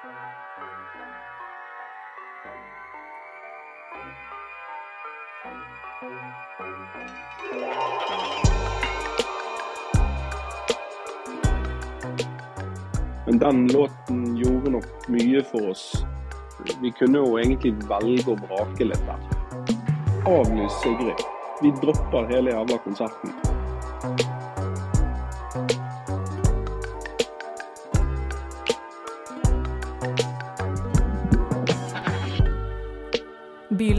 Men den låten gjorde nok mye for oss. Vi kunne jo egentlig velge å vrake litt der. Avlys Sigrid. Vi dropper hele jævla konserten.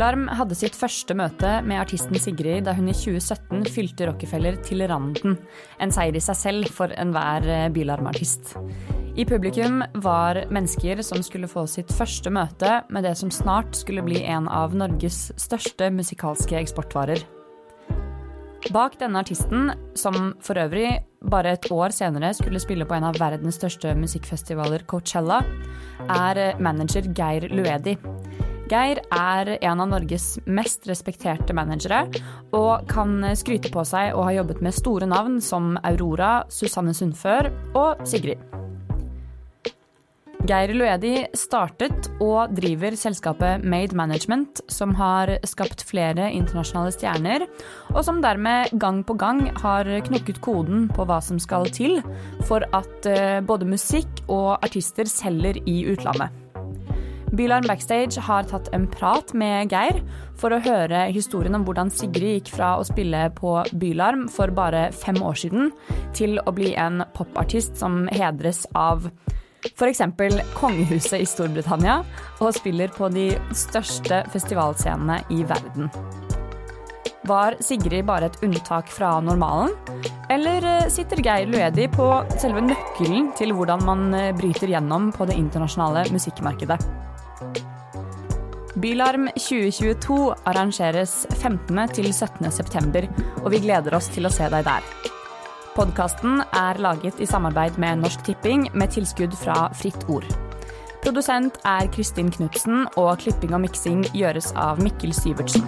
Bylarm hadde sitt første møte med artisten Sigrid da hun i 2017 fylte Rockefeller til randen. En seier i seg selv for enhver eh, Bylarm-artist. I publikum var mennesker som skulle få sitt første møte med det som snart skulle bli en av Norges største musikalske eksportvarer. Bak denne artisten, som for øvrig bare et år senere skulle spille på en av verdens største musikkfestivaler, Coachella, er manager Geir Luedi. Geir er en av Norges mest respekterte managere, og kan skryte på seg å ha jobbet med store navn som Aurora, Susanne Sundfør og Sigrid. Geir Luedi startet og driver selskapet Made Management, som har skapt flere internasjonale stjerner, og som dermed gang på gang har knukket koden på hva som skal til for at eh, både musikk og artister selger i utlandet. Bylarm Backstage har tatt en prat med Geir for å høre historien om hvordan Sigrid gikk fra å spille på Bylarm for bare fem år siden, til å bli en popartist som hedres av f.eks. kongehuset i Storbritannia, og spiller på de største festivalscenene i verden. Var Sigrid bare et unntak fra normalen? Eller eh, sitter Geir Luedi på selve nøkkelen til hvordan man eh, bryter gjennom på det internasjonale musikkmarkedet? Bylarm 2022 arrangeres 15. til 17. september, og vi gleder oss til å se deg der. Podkasten er laget i samarbeid med Norsk Tipping med tilskudd fra Fritt Ord. Produsent er Kristin Knutsen, og klipping og miksing gjøres av Mikkel Syvertsen.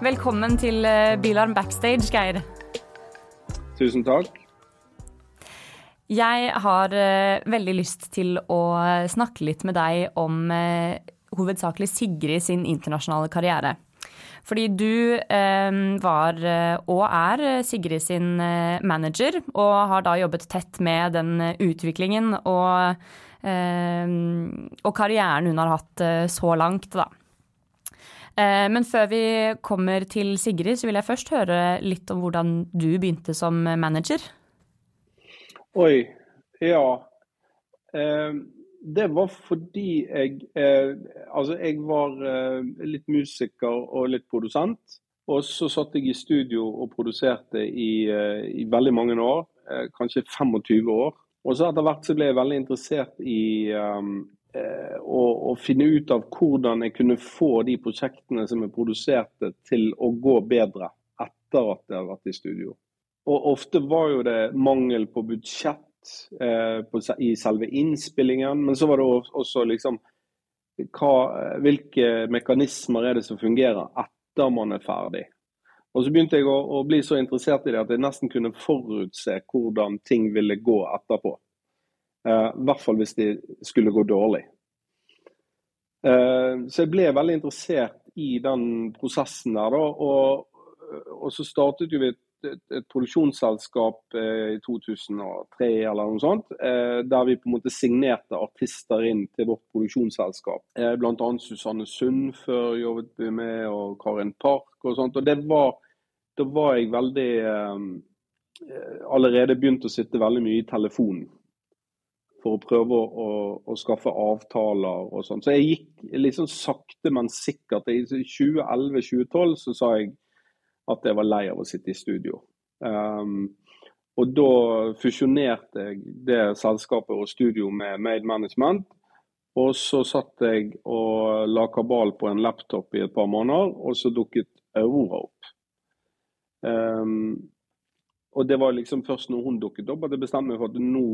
Velkommen til Bilarm Bylarm Backstage, Geir. Tusen takk. Jeg har uh, veldig lyst til å snakke litt med deg om uh, hovedsakelig Sigrid sin internasjonale karriere. Fordi du uh, var og er Sigrid sin manager, og har da jobbet tett med den utviklingen og, og karrieren hun har hatt så langt, da. Men før vi kommer til Sigrid, så vil jeg først høre litt om hvordan du begynte som manager. Oi, ja. Eh, det var fordi jeg eh, Altså, jeg var eh, litt musiker og litt produsent. Og så satt jeg i studio og produserte i, eh, i veldig mange år. Eh, kanskje 25 år. Og så etter hvert så ble jeg veldig interessert i um, å, å, finne ut av hvordan jeg kunne få de prosjektene som jeg produserte, til å gå bedre etter at jeg har vært i studio. Og ofte var jo det mangel på budsjett eh, på, i selve innspillingen, men så var det også liksom hva, Hvilke mekanismer er det som fungerer etter man er ferdig? Og så begynte jeg å, å, bli så interessert i det at jeg nesten kunne forutse hvordan ting ville gå etterpå. Eh, I hvert fall hvis de skulle gå dårlig. Eh, så jeg ble veldig interessert i den prosessen der, da. Og, og så startet jo vi et et, et produksjonsselskap eh, i 2003 eller noe sånt, eh, der vi på en måte signerte artister inn til vårt produksjonsselskap. Eh, Bl.a. Susanne Sund før jobbet vi med, og Karin Park og sånt. og det var, Da var jeg veldig Allerede begynt å sitte veldig mye i telefonen for å prøve å, å, skaffe avtaler og sånn. Så jeg gikk litt sånn sakte, men sikkert. I 2011-2012 så sa jeg at jeg var lei av å sitte i studio. Um, og da fusjonerte jeg det selskapet og studio med Made Management. Og så satt jeg og la kabal på en laptop i et par måneder, og så dukket Aurora opp. Um, og det var liksom først når hun dukket opp at jeg bestemte meg for at nå,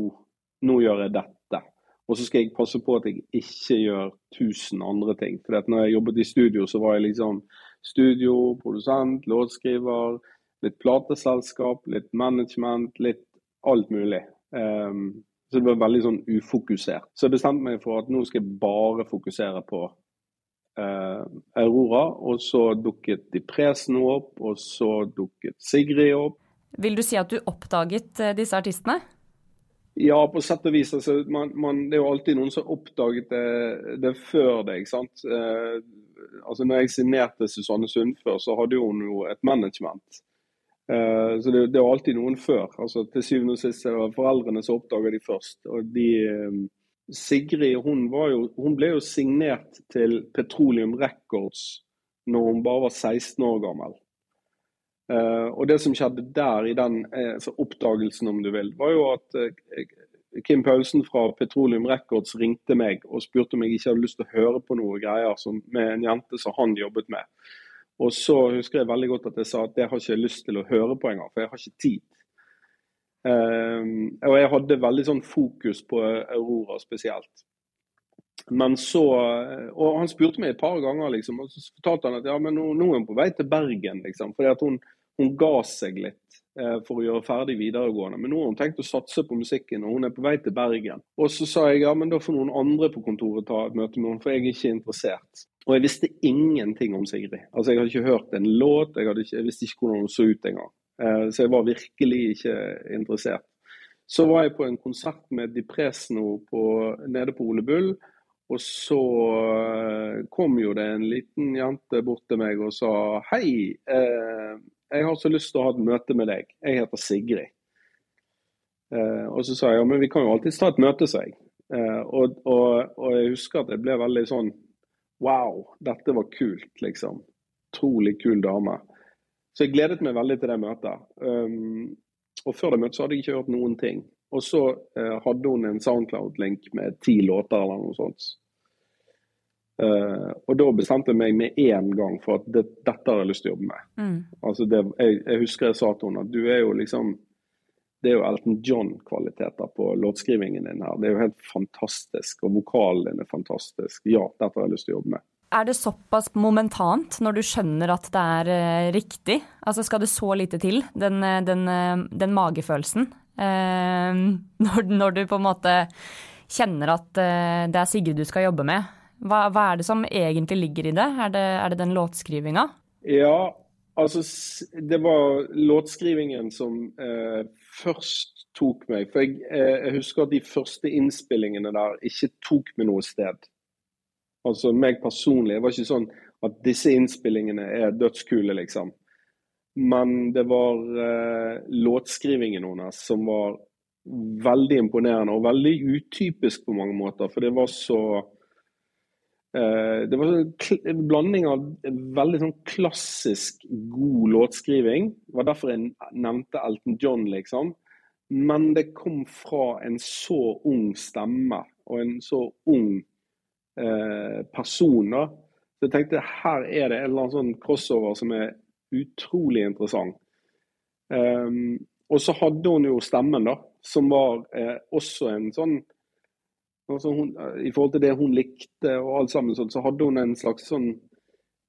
nå gjør jeg dette. Og så skal jeg passe på at jeg ikke gjør tusen andre ting. For når jeg jobbet i studio, så var jeg liksom studio, produsent, låtskriver, litt plateselskap, litt management, litt alt mulig. Um, så det var veldig sånn ufokusert. Så jeg bestemte meg for at nå skal jeg bare fokusere på uh, Aurora. Og så dukket Dipresen opp, og så dukket Sigrid opp. Vil du si at du oppdaget uh, disse artistene? Ja, på sett og vis. Altså, man, man, det er jo alltid noen som oppdaget det, det før ikke sant? Uh, altså, når jeg signerte Susanne Sundfør, så hadde hun jo et management. Uh, så det, det var alltid noen før. altså Til syvende og sist det foreldrene som oppdager de først. og de, um, Sigrid hun, jo, hun, ble jo signert til Petroleum Records når hun bare var 16 år gammel. Uh, og Det som skjedde der, i den uh, oppdagelsen om du vil, var jo at Kim Paulsen fra Petroleum Records ringte meg og spurte om jeg ikke hadde lyst til å høre på noe greier som, med en jente som han jobbet med. Og så husker jeg veldig godt at jeg sa at det har ikke lyst til å høre på engang, for jeg har ikke tid. Um, og jeg hadde veldig sånn fokus på Aurora spesielt. Men så Og han spurte meg et par ganger, liksom, og så fortalte han at ja, men nå, nå er hun på vei til Bergen, liksom. Fordi at hun, hun ga seg litt for å gjøre ferdig videregående. Men nå har hun tenkt å satse på musikken, og hun er på vei til Bergen. Og så sa jeg ja, men da får noen andre på kontoret ta et møte med henne, for jeg er ikke interessert. Og jeg visste ingenting om Sigrid. Altså, Jeg hadde ikke hørt en låt, jeg, ikke, jeg visste ikke hvordan hun så ut engang. Uh, så jeg var virkelig ikke interessert. Så var jeg på en konsert med Di Presno nede på Ole Bull. Og så uh, kom jo det en liten jente bort til meg og sa hei, jeg har så lyst til å ha et møte med deg. Jeg heter Sigrid. og så sa jeg ja, men vi kan jo alltids ta et møte, sa jeg. Og, og, og jeg husker at jeg ble veldig sånn Wow, dette var kult, liksom. Utrolig kul dame. Så jeg gledet meg veldig til det møtet. Um, og før det møtet så hadde jeg ikke hørt noen ting. Og så eh, hadde hun en Soundcloud-link med ti låter eller noe sånt. Uh, og da bestemte jeg meg med en gang for at det, dette har jeg lyst til å jobbe med. Mm. Altså det, jeg, jeg, husker jeg sa til henne at du er jo liksom det er jo Elton John-kvaliteter på låtskrivingen din her. Det er jo helt fantastisk, og vokalen din er fantastisk. Ja, dette har jeg lyst til å jobbe med. Er det såpass momentant når du skjønner at det er uh, riktig? Altså Skal det så lite til, den, eh, den, den magefølelsen? Uh, når, når, du på en måte kjenner at det er Sigrid du skal jobbe med. Hva, hva, er det som egentlig ligger i det? Er det, er det den låtskrivinga? Ja, altså det var låtskrivingen som først tok meg For jeg, eh, jeg, husker at de første innspillingene der ikke tok meg noe sted. Altså meg personlig. Det var ikke sånn at disse innspillingene er dødskule, liksom. Men det var eh, låtskrivingen hennes som var veldig imponerende og veldig utypisk på mange måter. For det var så eh, Det var en blanding av veldig sånn klassisk god låtskriving. Det var derfor jeg nevnte Elton John, liksom. Men det kom fra en så ung stemme og en så ung eh, person. da. Så jeg tenkte her er det en eller annen sånn crossover som er utrolig interessant. Um, og så hadde hun jo stemmen, da, som var eh, også en sånn altså hun, I forhold til det hun likte og alt sammen, så hadde hun en slags sånn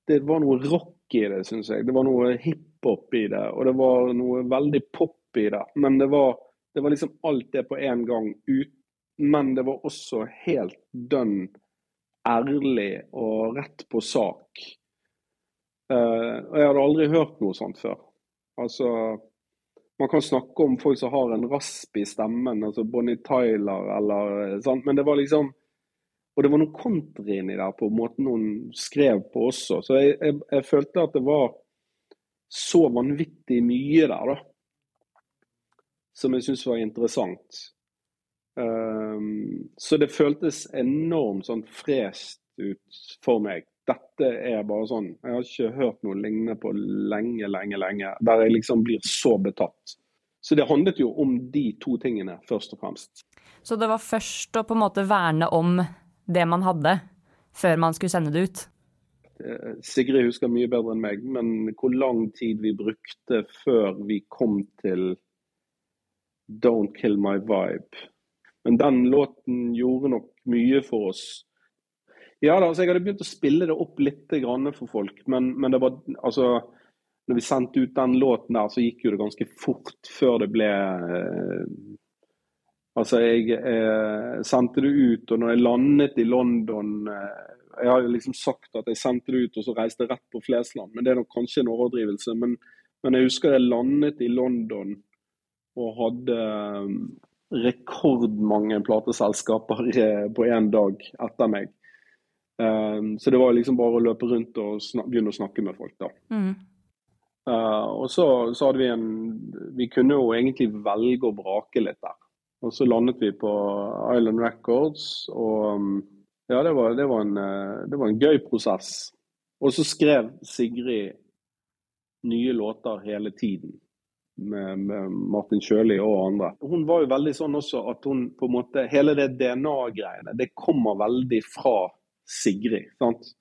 Det var noe rock i det, syns jeg. Det var noe hiphop i det, og det var noe veldig pop i det. Men det var det var liksom alt det på en gang, ut, men det var også helt dønn ærlig og rett på sak. Uh, og jeg hadde aldri hørt noe sånt før. Altså Man kan snakke om folk som har en rasp i stemmen, altså Bonnie Tyler eller sånt, men det var liksom Og det var noe country inni der på måten hun skrev på også. Så jeg, jeg, jeg følte at det var så vanvittig mye der, da som jeg syntes var interessant. Um, så det føltes enormt sånn fresht ut for meg. Dette er bare sånn Jeg har ikke hørt noe lignende på lenge, lenge, lenge. Der jeg liksom blir så betatt. Så det handlet jo om de to tingene, først og fremst. Så det var først å på en måte verne om det man hadde, før man skulle sende det ut? Eh, Sigrid husker mye bedre enn meg, men hvor lang tid vi brukte før vi kom til 'Don't Kill My Vibe'. Men den låten gjorde nok mye for oss. Ja da, altså Jeg hadde begynt å spille det opp litt for folk, men, men det var altså når vi sendte ut den låten der, så gikk jo det ganske fort før det ble eh, Altså, jeg eh, sendte det ut, og når jeg landet i London eh, Jeg har liksom sagt at jeg sendte det ut, og så reiste jeg rett på Flesland, men det er nok kanskje en overdrivelse. Men, men jeg husker jeg landet i London og hadde eh, rekordmange plateselskaper eh, på én dag etter meg. Um, så det var liksom bare å løpe rundt og begynne å snakke med folk, da. Mm. Uh, og så, så, hadde vi en Vi kunne jo egentlig velge å brake litt der. Og så landet vi på Island Records, og um, ja, det var, det var, en, uh, det var en gøy prosess. Og så skrev Sigrid nye låter hele tiden. Med, med Martin Sjøli og andre. Hun var jo veldig sånn også at hun på en måte Hele det DNA-greiene, det kommer veldig fra Sigrid. sant?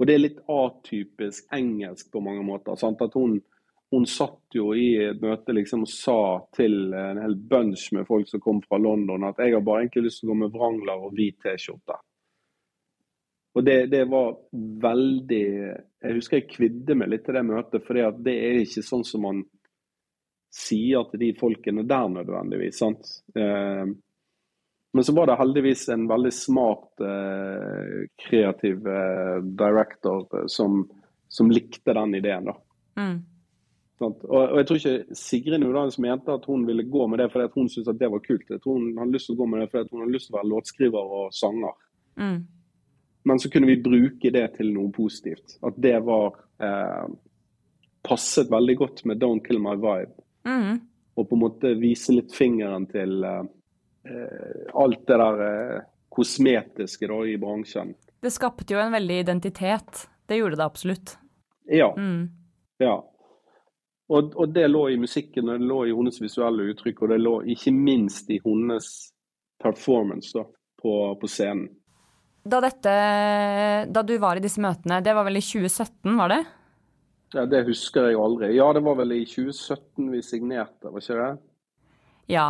Og det er litt atypisk engelsk på mange måter. sant? At hun, hun satt jo i et møte liksom og sa til en hel bunch med folk som kom fra London, at jeg har bare egentlig lyst til å gå med vrangler og hvit T-skjorte. Og det, det, var veldig Jeg husker jeg kvidde meg litt til det møtet, for det er ikke sånn som man sier til de folkene der nødvendigvis. sant? Eh, men så var det heldigvis en veldig smart, eh, kreativ eh, director eh, som, som, likte den ideen. da. Mm. Og, og, jeg tror ikke Sigrid Nudans mente at hun ville gå med det fordi hun syntes at det var kult. Jeg tror hun hadde lyst til å gå med det fordi hun hadde lyst til å være låtskriver og sanger. Mm. Men så kunne vi bruke det til noe positivt. At det var eh, passet veldig godt med 'Don't Kill My Vibe'. Mm. Og på en måte vise litt fingeren til Eh, alt det der eh, kosmetiske da, i bransjen. Det skapte jo en veldig identitet. Det gjorde det absolutt. Ja. Mm. ja. Og, og, det lå i musikken, og det lå i hennes visuelle uttrykk, og det lå ikke minst i hennes performance da, på, på scenen. Da, dette, da du var i disse møtene, det var vel i 2017, var det? Ja, Det husker jeg aldri. Ja, det var vel i 2017 vi signerte, var ikke det? Ja,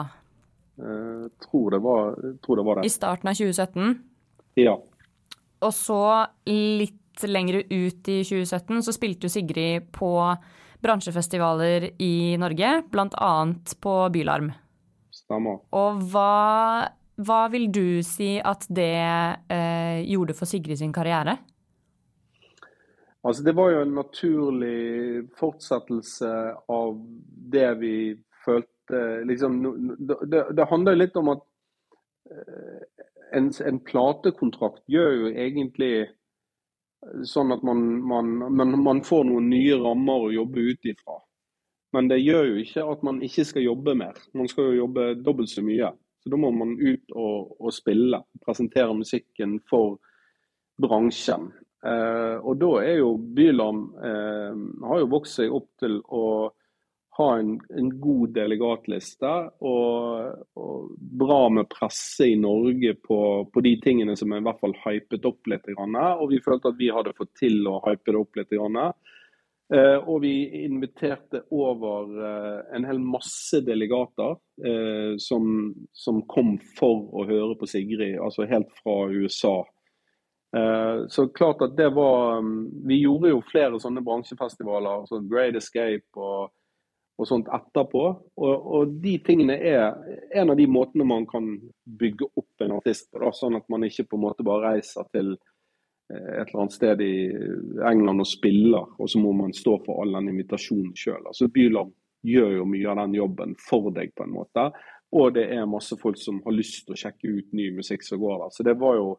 tror, det var, tror det var det. I starten av 2017? Ja. Og så litt lenger ut i 2017 så spilte jo Sigrid på bransjefestivaler i Norge, bl.a. på Bylarm. Stemmer. Og hva, hva vil du si at det eh, gjorde for Sigrid sin karriere? Altså, det var jo en naturlig fortsettelse av det vi følte Eh, liksom, det, det, handler litt om at eh, en, en, platekontrakt gjør jo egentlig sånn at man, man, man, man får noen nye rammer å jobbe ut ifra. Men det gjør jo ikke at man ikke skal jobbe mer. Man skal jo jobbe dobbelt så mye. Så da må man ut og, og spille, presentere musikken for bransjen. Eh, og da er jo Byland eh, har jo vokst seg opp til å ha en, en god delegatliste og, og, bra med presse i Norge på, på, de tingene som er i hvert fall hypet opp litt. Og vi følte at vi hadde fått til å hype det opp litt. Eh, og vi inviterte over eh, en hel masse delegater eh, som, som, kom for å høre på Sigrid, altså helt fra USA. Så klart at det var mm, Vi gjorde jo flere sånne bransjefestivaler, altså Great Escape og og sånt etterpå. Og, og, de tingene er en av de måtene man kan bygge opp en artist på. Sånn at man ikke på en måte bare reiser til eh, et eller annet sted i England og spiller, og så må man stå for all den invitasjonen sjøl. Altså, Byland gjør jo mye av den jobben for deg, på en måte. Og det er masse folk som har lyst til å sjekke ut ny musikk som går der. Så det var jo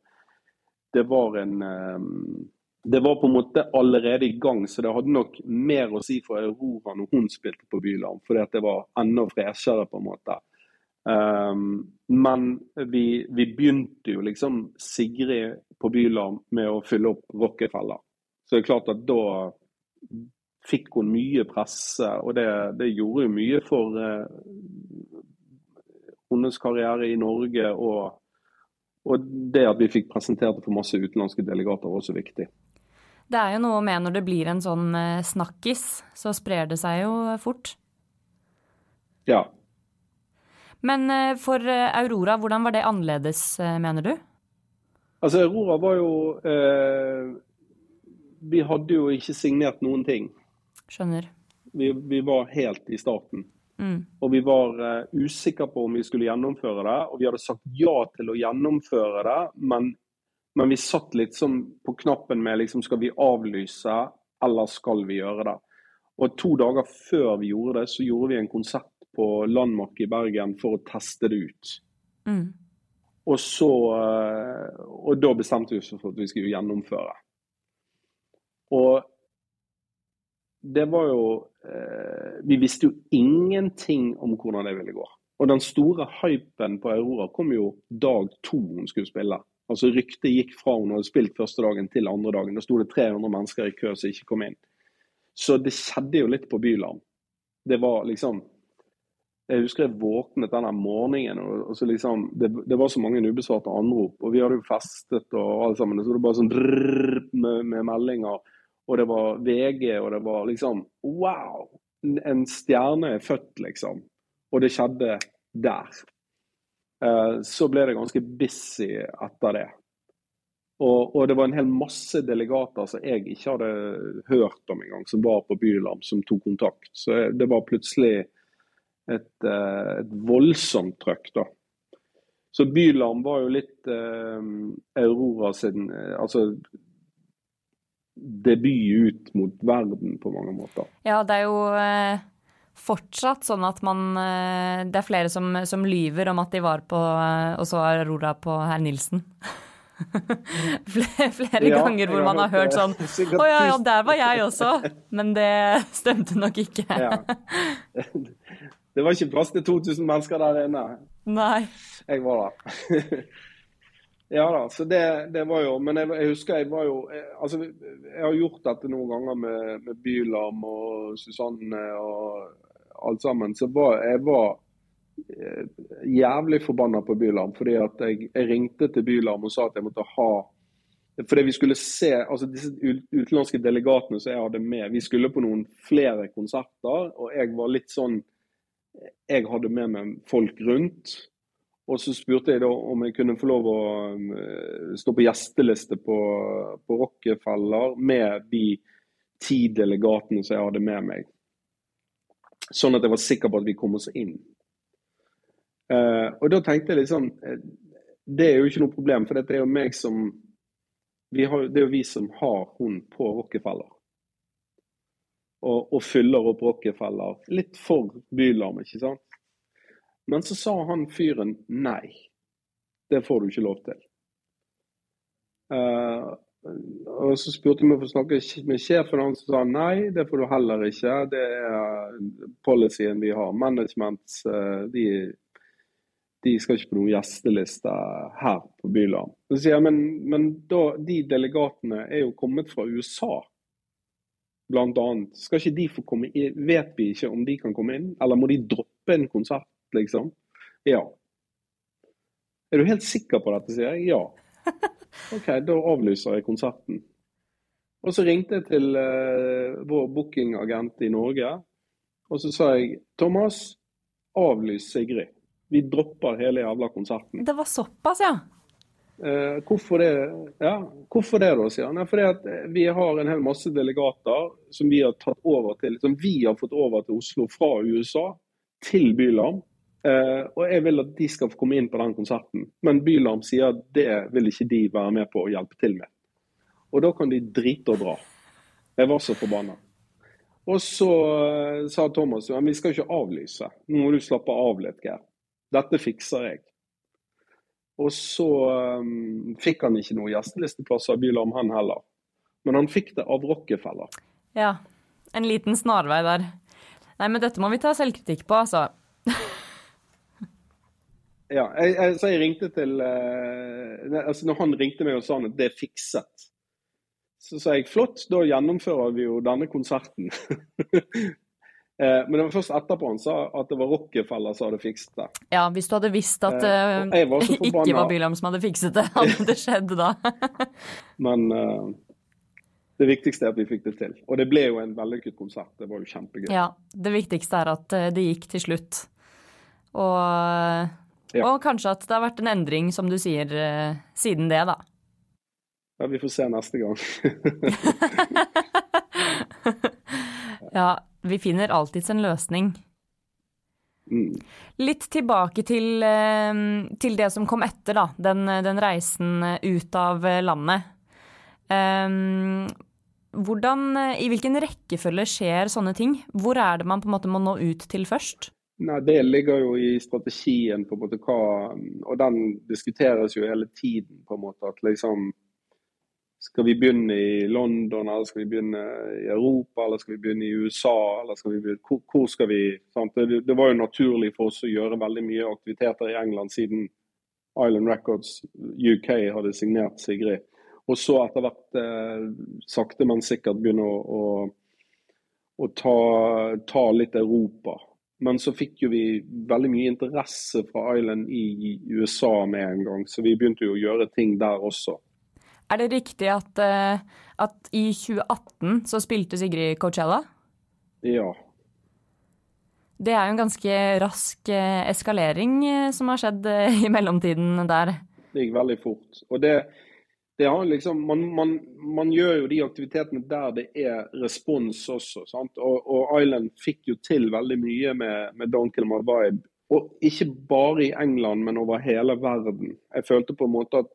det var en um, det var på en måte allerede i gang, så det hadde nok mer å si for Aurora når hun spilte på Byland, fordi at det var enda freshere, på en måte. Um, men vi, vi, begynte jo liksom Sigrid på Byland med å fylle opp Rockefeller. Så det er klart at da fikk hun mye presse, og det, det gjorde jo mye for uh, hennes karriere i Norge. Og, og det at vi fikk presentert det for masse utenlandske delegater, var også viktig. Det er jo noe med når det blir en sånn eh, snakkis, så sprer det seg jo fort. Ja. Men eh, for eh, Aurora, hvordan var det annerledes, mener du? Altså, Aurora var jo eh, Vi hadde jo ikke signert noen ting. Skjønner. Vi, vi var helt i starten. Mm. Og vi var uh, usikre på om vi skulle gjennomføre det. Og vi hadde sagt ja til å gjennomføre det, men, men vi satt litt på knappen med liksom, skal vi avlyse, eller skal vi gjøre det? Og to dager før vi gjorde det, så gjorde vi en konsert på Landmark i Bergen for å teste det ut. Mm. Og så uh, Og da bestemte vi oss for at vi skulle gjennomføre. Og det var jo eh, Vi visste jo ingenting om hvordan det ville gå. Og den store hypen på Aurora kom jo dag to hun skulle spille. Altså Ryktet gikk fra hun hadde spilt første dagen til andre dagen. Da sto det 300 mennesker i kø som ikke kom inn. Så det skjedde jo litt på Byland. Det var liksom Jeg husker jeg våknet denne morgenen, og, og så liksom det, det, var så mange ubesvarte anrop. Og vi hadde jo festet og alt sammen. Så det var bare sånn drrr, med, med meldinger og det var VG, og det var liksom Wow! En stjerne er født, liksom. Og det skjedde der. Uh, så ble det ganske busy etter det. Og, og, det var en hel masse delegater som jeg ikke hadde hørt om engang, som var på Bylarm, som tok kontakt. Så det var plutselig et, uh, et voldsomt trøkk, da. Så Bylarm var jo litt eh, Aurora sin Altså debut ut mot verden på mange måter. Ja, det er jo eh, fortsatt sånn at man eh, Det er flere som, som, lyver om at de var på eh, og så Aurora på herr Nilsen. flere, flere ja, ganger hvor man har hørt sånn Å ja, ja, der var jeg også. Men det stemte nok ikke. ja. Det var ikke plass til 2000 mennesker der inne. Nei. Jeg var der. Ja da, så det, det var jo Men jeg, jeg, husker jeg var jo jeg, Altså, jeg har gjort dette noen ganger med, med Bylarm og Susanne og alt sammen. Så var, jeg var eh, jævlig forbanna på Bylarm. Fordi at jeg, jeg, ringte til Bylarm og sa at jeg måtte ha Fordi vi skulle se altså Disse utenlandske delegatene som jeg hadde med, vi skulle på noen flere konserter. Og jeg var litt sånn Jeg hadde med meg folk rundt. Og så spurte jeg da om jeg kunne få lov å um, stå på gjesteliste på, på Rockefeller med de ti delegatene som jeg hadde med meg. Sånn at jeg var sikker på at vi kom oss inn. Uh, og da tenkte jeg eh, Det er jo ikke noe problem, for dette er jo meg som har, Det er jo vi som har hun på Rockefeller. Og, og fyller opp Rockefeller. Litt for bylarm, ikke sant? Men så sa han fyren nei. Det får du ikke lov til. Uh, og Så spurte vi om å få snakke med sjefen, han sa nei, det får du heller ikke. Det er policyen vi har. Management uh, de, de, skal ikke på noen gjesteliste her på Byland. Så sier jeg, men, men da, de delegatene er jo kommet fra USA, annet. Skal ikke de få komme inn? Vet vi ikke om de kan komme inn, eller må de droppe en konsert? liksom? Ja. Er du helt sikker på dette, sier jeg. Ja. OK, da avlyser jeg konserten. Og så ringte jeg til uh, vår bookingagent i Norge, og så sa jeg Thomas, avlys Sigrid. Vi dropper hele jævla konserten. Det var såpass, ja? Uh, hvorfor, det, ja, hvorfor det, da, sier han. Ja, fordi at eh, vi har en hel masse delegater som vi har tatt over til, som vi har fått over til Oslo fra USA, til Bylarm. Uh, og jeg vil at de skal få komme inn på den konserten. Men Bylarm sier at det vil ikke de være med på å hjelpe til med. Og da kan de drite og dra. Jeg var så forbanna. Og så uh, sa Thomas at vi skal ikke avlyse. Nå må du slappe av litt, Geir. Dette fikser jeg. Og så um, fikk han ikke noen gjestelisteplasser av Bylarm, han heller. Men han fikk det av Rockefeller. Ja. En liten snarvei der. Nei, men dette må vi ta selvkritikk på, altså. Ja, jeg, jeg, så jeg ringte til uh, altså Når han ringte meg og sa at det er fikset, så sa jeg flott, da gjennomfører vi jo denne konserten. uh, men det var først etterpå han sa at det var Rockefeller som hadde fikset det. Ja, hvis du hadde visst at uh, var ikke var Bylam som hadde fikset det, hadde det skjedd da? men det viktigste er at vi fikk det til. Og det ble jo en vellykket konsert. Det var jo kjempegøy. Ja, det viktigste er at det gikk til slutt. Og ja. Og kanskje at det har vært en endring, som du sier, eh, siden det, da. Ja, vi får se neste gang. ja, vi finner alltids en løsning. Mm. Litt tilbake til, eh, til, det som kom etter, da. Den, den reisen ut av landet. Um, hvordan, I hvilken rekkefølge skjer sånne ting? Hvor er det man på en måte må nå ut til først? Nei, Det ligger jo i strategien, på en måte hva, og den diskuteres jo hele tiden. på en måte, at liksom skal vi begynne i London, eller skal vi begynne i Europa, eller skal vi begynne i USA? eller skal vi begynne, Hvor, hvor skal vi det, det, var jo naturlig for oss å gjøre veldig mye aktiviteter i England siden Island Records UK hadde signert Sigrid. Og så etter hvert eh, sakte, men sikkert begynne å, å, å ta, ta, litt Europa. Men så fikk jo vi veldig mye interesse fra Island i USA med en gang, så vi begynte jo å gjøre ting der også. Er det riktig at, uh, at i 2018 så spilte Sigrid Coachella? Ja. Det er jo en ganske rask uh, eskalering uh, som har skjedd i mellomtiden der. Det gikk veldig fort. Og det, det liksom, man, man, man, gjør jo de aktivitetene der det er respons også. Og, og, Island fikk jo til veldig mye med, med Don't Kill My Vibe. Og ikke bare i England, men over hele verden. Jeg følte på en måte at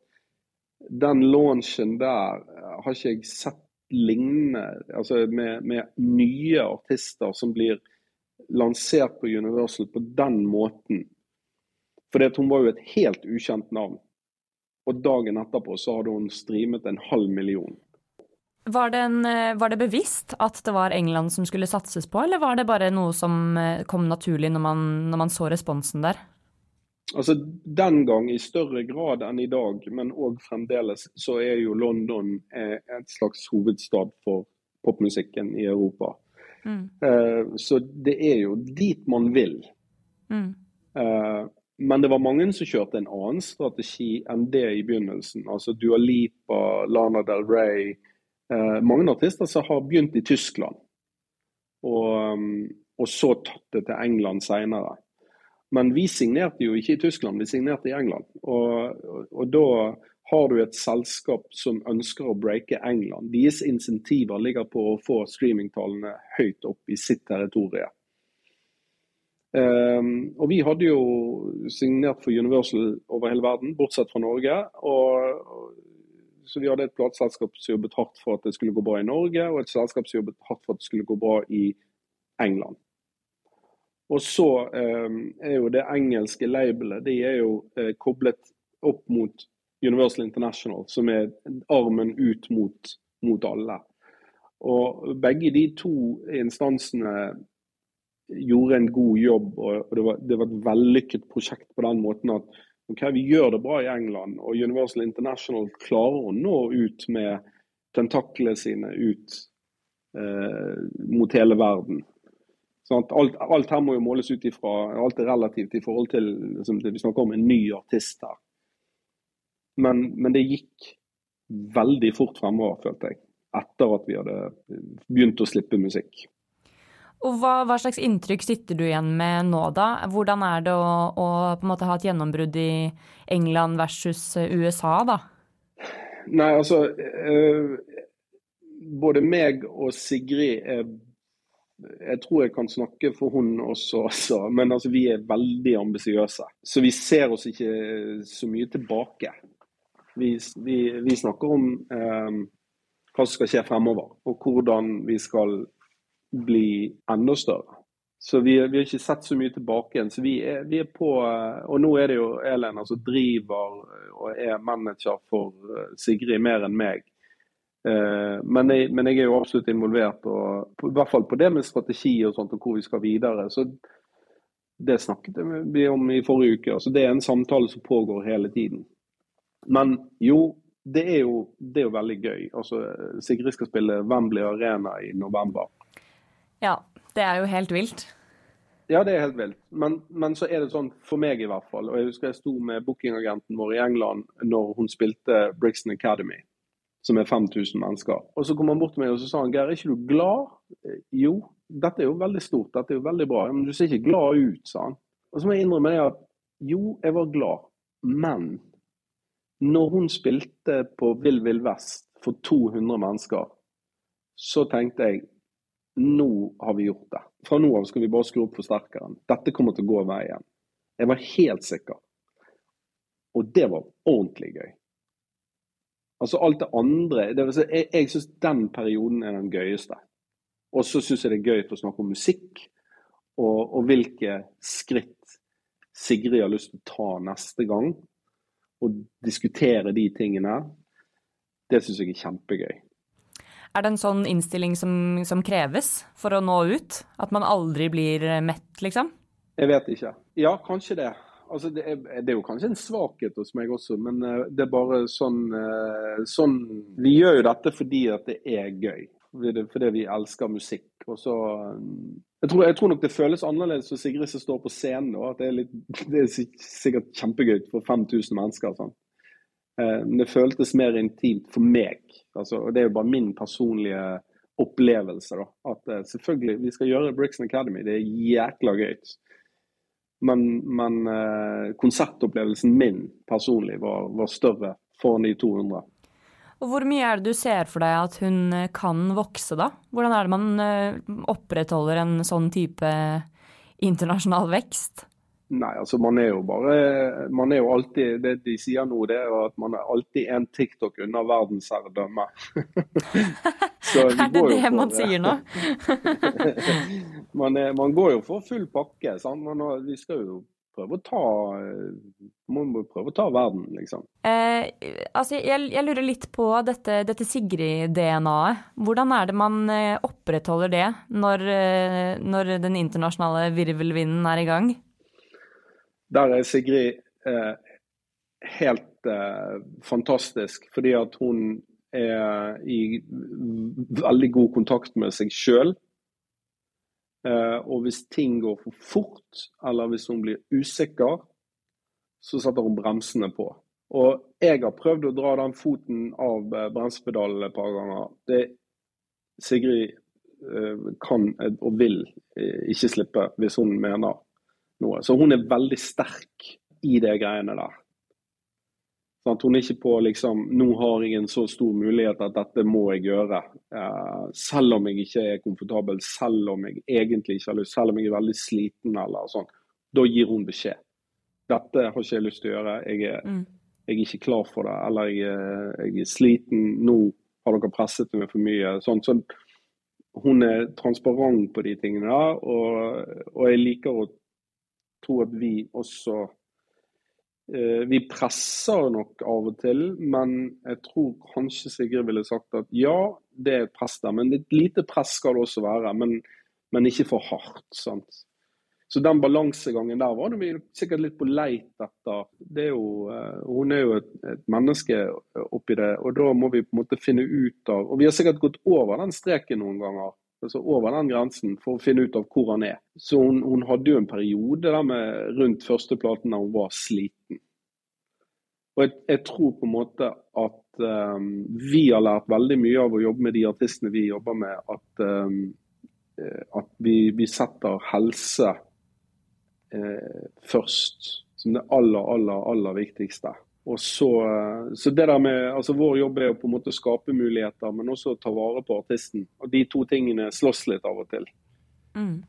den launchen der eh, har ikke jeg sett lignende. Altså med, med, nye artister som blir lansert på Universal på den måten. Fordi at hun var jo et helt ukjent navn. Og dagen etterpå så hadde hun streamet en halv million. Var det, en, eh, var det, bevisst at det var England som skulle satses på, eller var det bare noe som eh, kom naturlig når man, når man så responsen der? Altså Den gang i større grad enn i dag, men òg fremdeles, så er jo London eh, et slags hovedstad for popmusikken i Europa. Mm. Så det er jo dit man vil. Mm. Men det var mange som kjørte en annen strategi enn det i begynnelsen. Altså Dua Lipa, Lana Del Rey. Eh, mange artister som har begynt i Tyskland, og, um, og så tatt det til England seinere. Men vi signerte jo ikke i Tyskland, vi signerte i England. Og, og, og da har du et selskap som ønsker å breake England. Deres insentiver ligger på å få streamingtallene høyt opp i sitt territorium. Um, og vi hadde jo signert for Universal over hele verden, bortsett fra Norge. Og, så vi hadde et plateselskap som jobbet hardt for at det skulle gå bra i Norge, og et selskap som jobbet hardt for at det skulle gå bra i England. Og så um, er jo det engelske labelet de er jo uh, koblet opp mot Universal International, som er armen ut mot, mot alle. Og begge de to instansene gjorde en god jobb, og det var, det var et vellykket prosjekt på den måten at okay, vi gjør det bra i England, og Universal International klarer å nå ut med tentaklene sine ut eh, mot hele verden. Sånn alt, alt, her må jo måles ut ifra Alt er relativt i forhold til liksom, vi snakker om en ny artist her. Men, men, det gikk veldig fort fremover, følte jeg. Etter at vi hadde begynt å slippe musikk. Og hva, hva, slags inntrykk sitter du igjen med nå, da? Hvordan er det å, å på en måte ha et gjennombrudd i England versus USA, da? Nei, altså øh, Både meg og Sigrid er jeg tror jeg kan snakke for hun også, altså. men altså, vi er veldig ambisiøse. Så vi ser oss ikke så mye tilbake. Vi, vi, vi snakker om eh, hva som skal skje fremover, og hvordan vi skal bli enda større. Så vi, vi, har ikke sett så mye tilbake igjen. Så vi er, vi er på eh, Og nå er det jo Elena som driver og er manager for eh, Sigrid mer enn meg. Eh, men jeg, men jeg, er jo absolutt involvert, og, i hvert fall på det med strategi og sånt, og hvor vi skal videre. så Det snakket vi om i forrige uke. altså Det er en samtale som pågår hele tiden. Men jo, det er jo, det er jo veldig gøy. altså Sigrid skal spille Wembley Arena i november. Ja, det er jo helt vilt. Ja, det er helt vilt. Men, men, så er det sånn, for meg i hvert fall, og jeg husker jeg sto med bookingagenten vår i England når hun spilte Brixton Academy som er 5000 mennesker. Og Så kom han bort til meg og så sa han, Geir, er ikke du glad? Eh, jo, dette er jo veldig stort, dette er jo veldig bra. Men du ser ikke glad ut, sa han. Og så må jeg innrømme det at jo, jeg var glad, men når hun spilte på Vill Vill Vest for 200 mennesker, så tenkte jeg nå har vi gjort det. Fra nå av skal vi bare skru opp forsterkeren. Dette kommer til å gå veien. Jeg var helt sikker. Og det var ordentlig gøy. Altså alt det andre det si, Jeg, jeg syns den perioden er den gøyeste. Og så syns jeg det er gøy å snakke om musikk, og, og, hvilke skritt Sigrid har lyst til å ta neste gang. Og diskutere de tingene. Det syns jeg er kjempegøy. Er det en sånn innstilling som, som, kreves for å nå ut? At man aldri blir mett, liksom? Jeg vet ikke. Ja, kanskje det. Altså, det, er, det, er, jo kanskje en svakhet hos meg også, men uh, det er bare sånn, uh, sånn, Vi gjør jo dette fordi at det er gøy. Fordi vi elsker musikk. Og så um, jeg, tror, jeg tror, nok det føles annerledes for Sigrid som står på scenen. nå, at det er, litt, det er sikkert kjempegøy for 5000 mennesker. Sånn. Men det føltes mer intimt for meg. Altså, og Det er jo bare min personlige opplevelse. da, At selvfølgelig, vi skal gjøre Brixton Academy. Det er jækla gøy. Men, men eh, konsertopplevelsen min personlig var, var større foran de 200. Og Hvor mye er det du ser for deg at hun eh, kan vokse, da? Hvordan er det man eh, opprettholder en sånn type internasjonal vekst? Nei, altså man er jo bare Man er jo alltid Det de sier nå, det er at man er alltid en TikTok unna verdensherredømme. er det det man sier nå? man, er, man, går jo for full pakke. Sant? Men vi skal jo prøve å ta Man må prøve å ta verden, liksom. Eh, altså, jeg, jeg, lurer litt på dette, dette Sigrid-DNA-et. Hvordan er det man eh, opprettholder det når, eh, når den internasjonale virvelvinden er i gang? Der er Sigrid eh, helt eh, fantastisk, fordi at hun er i veldig god kontakt med seg sjøl. Eh, og hvis ting går for fort, eller hvis hun blir usikker, så setter hun bremsene på. Og jeg har prøvd å dra den foten av eh, bremsepedalen et par ganger. Det Sigrid eh, kan og vil eh, ikke slippe hvis hun mener noe. Så hun er veldig sterk i de greiene der. Sånn hun er ikke på liksom Nå har jeg en så stor mulighet at dette må jeg gjøre. Eh, selv om jeg ikke er komfortabel, selv om jeg egentlig ikke har lyst, selv om jeg er veldig sliten eller sånn. Da gir hun beskjed. Dette har ikke jeg lyst til å gjøre. Jeg er, mm. jeg er ikke klar for det. Eller jeg jeg er, sliten. Nå har dere presset meg for mye. Sånn, så hun er transparent på de tingene der. Og, og jeg liker å tror at vi også eh, Vi presser nok av og til, men jeg tror kanskje Sigrid ville sagt at ja, det er et press der. Men et lite press skal det også være, men, men ikke for hardt. sant? Så den balansegangen der var vi sikkert litt på leit etter. Er jo, uh, hun er jo et, et, menneske oppi det, og da må vi på en måte finne ut av Og vi har sikkert gått over den streken noen ganger altså over den grensen for å finne ut av hvor han er. Så hun, hun hadde jo en periode der med rundt førsteplaten da hun var sliten. Og jeg, jeg, tror på en måte at um, vi har lært veldig mye av å jobbe med de artistene vi jobber med, at, um, at vi, vi, setter helse uh, først som det aller, aller, aller viktigste. Og så, så, det der med, altså Vår jobb er jo på en måte å skape muligheter, men også å ta vare på artisten. Og De to tingene slåss litt av og til. Mm.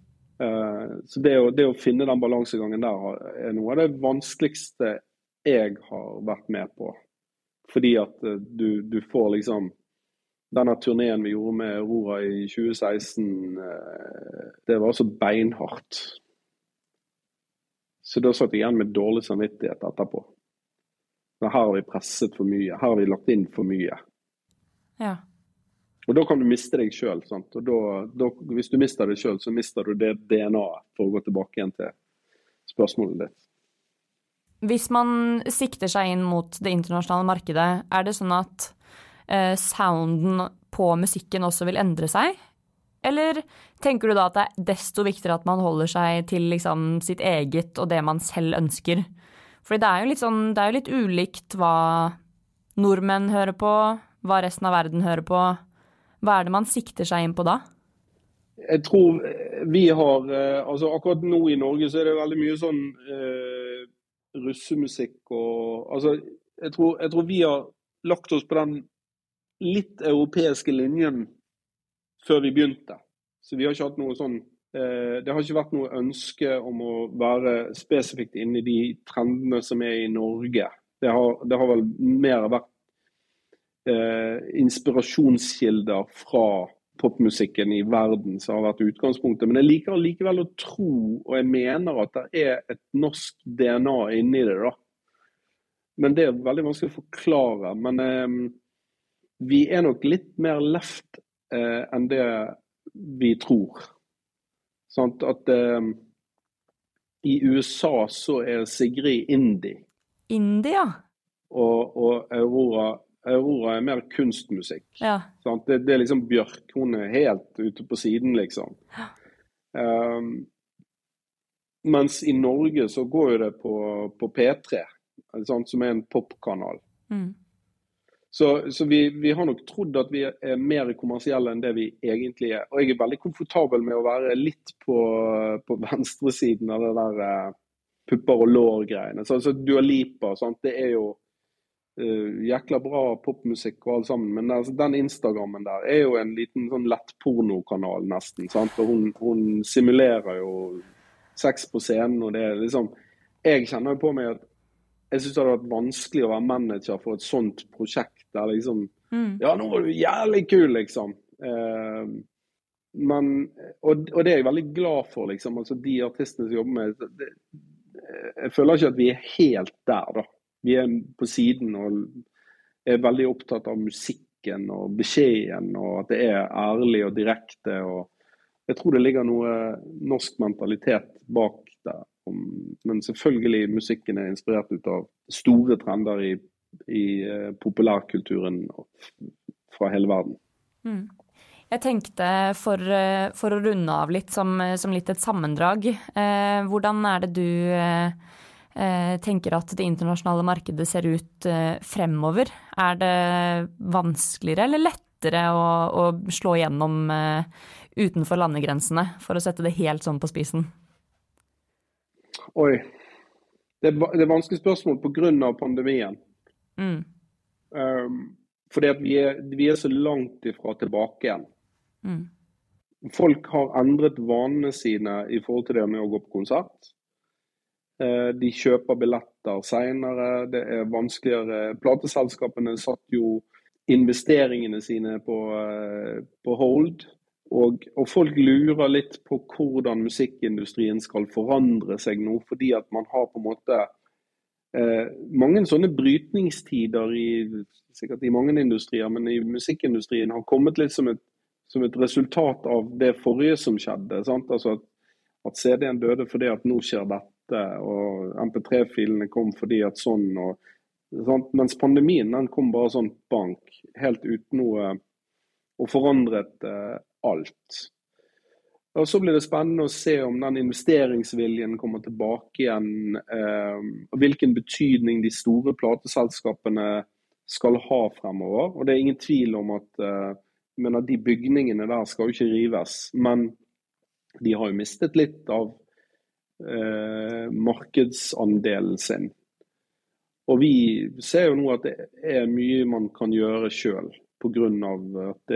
Uh, så det å, det å, finne den balansegangen der er noe av det vanskeligste jeg har vært med på. Fordi at uh, du, du, får liksom Denne turneen vi gjorde med Aurora i 2016, uh, det var så beinhardt. Så da satt jeg igjen med dårlig samvittighet etterpå. Men her har vi presset for mye. Her har vi lagt inn for mye. Ja. Og da kan du miste deg sjøl. Hvis du mister deg sjøl, så mister du det DNA-et, for å gå tilbake igjen til spørsmålet ditt. Hvis man sikter seg inn mot det internasjonale markedet, er det sånn at eh, sounden på musikken også vil endre seg? Eller tenker du da at det er desto viktigere at man holder seg til liksom, sitt eget og det man selv ønsker? Fordi det er jo litt sånn Det er jo litt ulikt hva nordmenn hører på, hva resten av verden hører på. Hva er det man sikter seg inn på da? Jeg tror vi har eh, altså Akkurat nå i Norge så er det veldig mye sånn eh, russemusikk og altså, jeg tror, jeg tror vi har lagt oss på den litt europeiske linjen før vi begynte. Så vi har ikke hatt noe sånn Det har ikke vært noe ønske om å være spesifikt inne i de trendene som er i Norge. Det har, det har vel mer vært eh, inspirasjonskilder fra popmusikken i verden som har vært utgangspunktet. Men jeg liker likevel å tro, og jeg mener at det er et norsk DNA inni det. da. Men det er veldig vanskelig å forklare. Men eh, vi er nok litt mer left eh, enn det vi tror. Sånn at eh, i USA så er Sigrid indie. India? Og, og Aurora, Aurora, er mer kunstmusikk. ja. Sant? Det, det, er liksom Bjørk. Hun er helt ute på siden, liksom. Um, mens i Norge så går jo det på, på P3, sant? som er en popkanal. Mm. Så, så vi, vi, har nok trodd at vi er mer kommersielle enn det vi egentlig er. Og jeg er veldig komfortabel med å være litt på, på venstresiden av det der uh, pupper og lår-greiene. Så, du Dua Lipa, sant? det er jo uh, jækla bra popmusikk og alt sammen. Men altså, den Instagrammen der er jo en liten sånn lettpornokanal, nesten. Sant? Og hun, hun simulerer jo sex på scenen, og det er liksom Jeg kjenner jo på meg at jeg syns det hadde vært vanskelig å være manager for et sånt prosjekt. der liksom Mm. Ja, nå var du jævlig kul, liksom. Eh, men, og, og, det er jeg veldig glad for, liksom. Altså, de artistene som jobber med det, Jeg føler ikke at vi er helt der, da. Vi er på siden og er veldig opptatt av musikken og beskjeden, og at det er ærlig og direkte. og Jeg tror det ligger noe norsk mentalitet bak der. Men selvfølgelig musikken er inspirert ut av store trender i, i uh, populærkulturen fra hele verden. Mm. Jeg tenkte for, eh, for, å runde av litt som, som litt et sammendrag. Eh, hvordan er det du eh, tenker at det internasjonale markedet ser ut eh, fremover? Er det vanskeligere eller lettere å, å slå igjennom eh, utenfor landegrensene, for å sette det helt sånn på spisen? Oi. Det er, det er vanskelig spørsmål pga. pandemien. Mm. Um, fordi at vi er, vi er, så langt ifra tilbake igjen. Mm. Folk har endret vanene sine i forhold til det med å gå på konsert. Uh, de kjøper billetter seinere, det er vanskeligere. Plateselskapene satt jo investeringene sine på, uh, på hold. Og, og, folk lurer litt på hvordan musikkindustrien skal forandre seg nå, fordi at man har på en måte eh, mange sånne brytningstider i, sikkert i mange industrier, men i musikkindustrien har kommet litt som et, som et resultat av det forrige som skjedde. Altså at, at CD-en døde fordi at nå skjer dette, og MP3-filene kom fordi at sånn. Og, sant? Mens pandemien den kom bare sånn bank, helt uten noe og forandret eh, alt. Og Så blir det spennende å se om den investeringsviljen kommer tilbake igjen. Eh, og Hvilken betydning de store plateselskapene skal ha fremover. Og Det er ingen tvil om at eh, mener, de bygningene der skal jo ikke rives. Men de har jo mistet litt av eh, markedsandelen sin. Og vi ser jo nå at det er mye man kan gjøre sjøl pga. at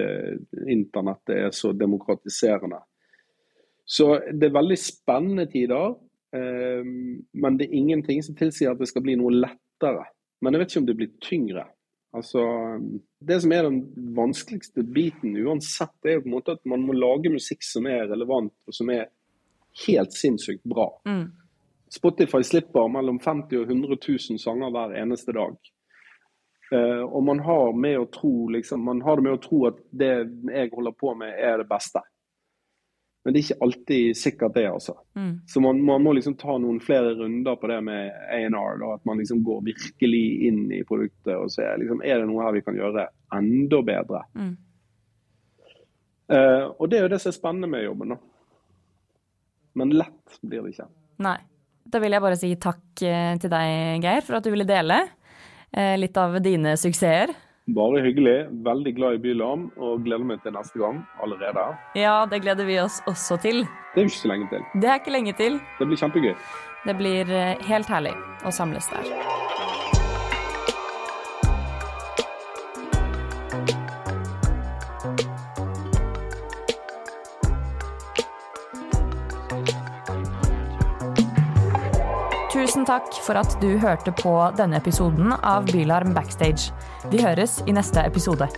internettet er så demokratiserende. Så det er veldig spennende tider. Eh, men det er ingenting som tilsier at det skal bli noe lettere. Men jeg vet ikke om det blir tyngre. Altså, det som er den vanskeligste biten uansett, er jo på en måte at man må lage musikk som er relevant og som er helt sinnssykt bra. Mm. Spotify slipper mellom 50 og 100 000 sanger hver eneste dag. Uh, og man har, tro, liksom, man har det med å tro at det jeg holder på med, er det beste. Men det er ikke alltid sikkert det, altså. Mm. Så man, man, må liksom ta noen flere runder på det med A&R. At man liksom går virkelig inn i produktet og ser liksom, er det noe her vi kan gjøre enda bedre. Mm. Uh, og det er jo det som er spennende med jobben. da. Men lett blir det ikke. Nei. Da vil jeg bare si takk eh, til deg, Geir, for at du ville dele. Eh, litt av dine suksesser. Bare hyggelig. Veldig glad i Bylarm og gleder meg til neste gang allerede. Ja, det gleder vi oss også til. Det er jo ikke så lenge til. Det er ikke lenge til. Det blir kjempegøy. Det blir eh, helt herlig å samles der. Tusen takk for at du hørte på denne episoden av Bylarm Backstage. Vi høres i neste episode.